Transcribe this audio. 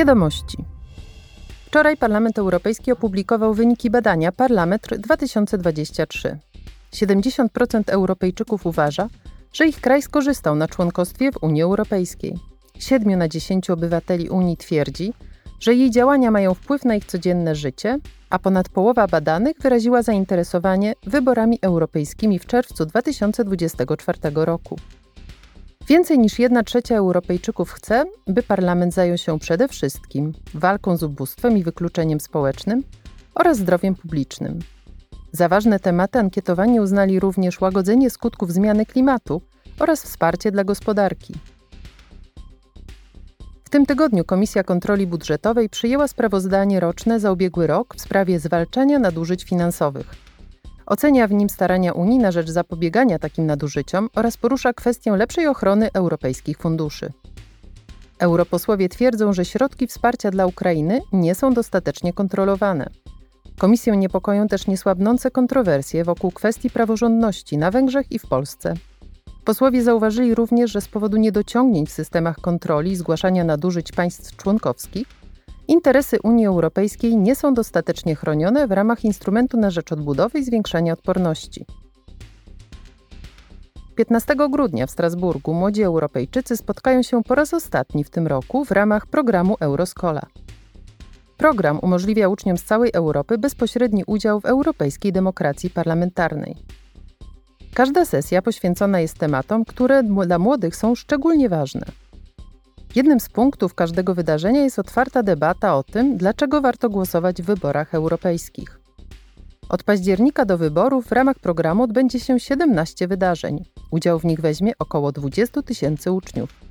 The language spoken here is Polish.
Wiadomości. Wczoraj Parlament Europejski opublikował wyniki badania Parlametr 2023. 70% Europejczyków uważa, że ich kraj skorzystał na członkostwie w Unii Europejskiej. 7 na 10 obywateli Unii twierdzi, że jej działania mają wpływ na ich codzienne życie, a ponad połowa badanych wyraziła zainteresowanie wyborami europejskimi w czerwcu 2024 roku. Więcej niż 1 trzecia Europejczyków chce, by parlament zajął się przede wszystkim walką z ubóstwem i wykluczeniem społecznym oraz zdrowiem publicznym. Za ważne tematy ankietowani uznali również łagodzenie skutków zmiany klimatu oraz wsparcie dla gospodarki. W tym tygodniu Komisja Kontroli Budżetowej przyjęła sprawozdanie roczne za ubiegły rok w sprawie zwalczania nadużyć finansowych. Ocenia w nim starania Unii na rzecz zapobiegania takim nadużyciom oraz porusza kwestię lepszej ochrony europejskich funduszy. Europosłowie twierdzą, że środki wsparcia dla Ukrainy nie są dostatecznie kontrolowane. Komisję niepokoją też niesłabnące kontrowersje wokół kwestii praworządności na Węgrzech i w Polsce. Posłowie zauważyli również, że z powodu niedociągnięć w systemach kontroli i zgłaszania nadużyć państw członkowskich, interesy Unii Europejskiej nie są dostatecznie chronione w ramach instrumentu na rzecz odbudowy i zwiększania odporności. 15 grudnia w Strasburgu młodzi Europejczycy spotkają się po raz ostatni w tym roku w ramach programu Euroscola. Program umożliwia uczniom z całej Europy bezpośredni udział w europejskiej demokracji parlamentarnej. Każda sesja poświęcona jest tematom, które dla młodych są szczególnie ważne. Jednym z punktów każdego wydarzenia jest otwarta debata o tym, dlaczego warto głosować w wyborach europejskich. Od października do wyborów w ramach programu odbędzie się 17 wydarzeń. Udział w nich weźmie około 20 tysięcy uczniów.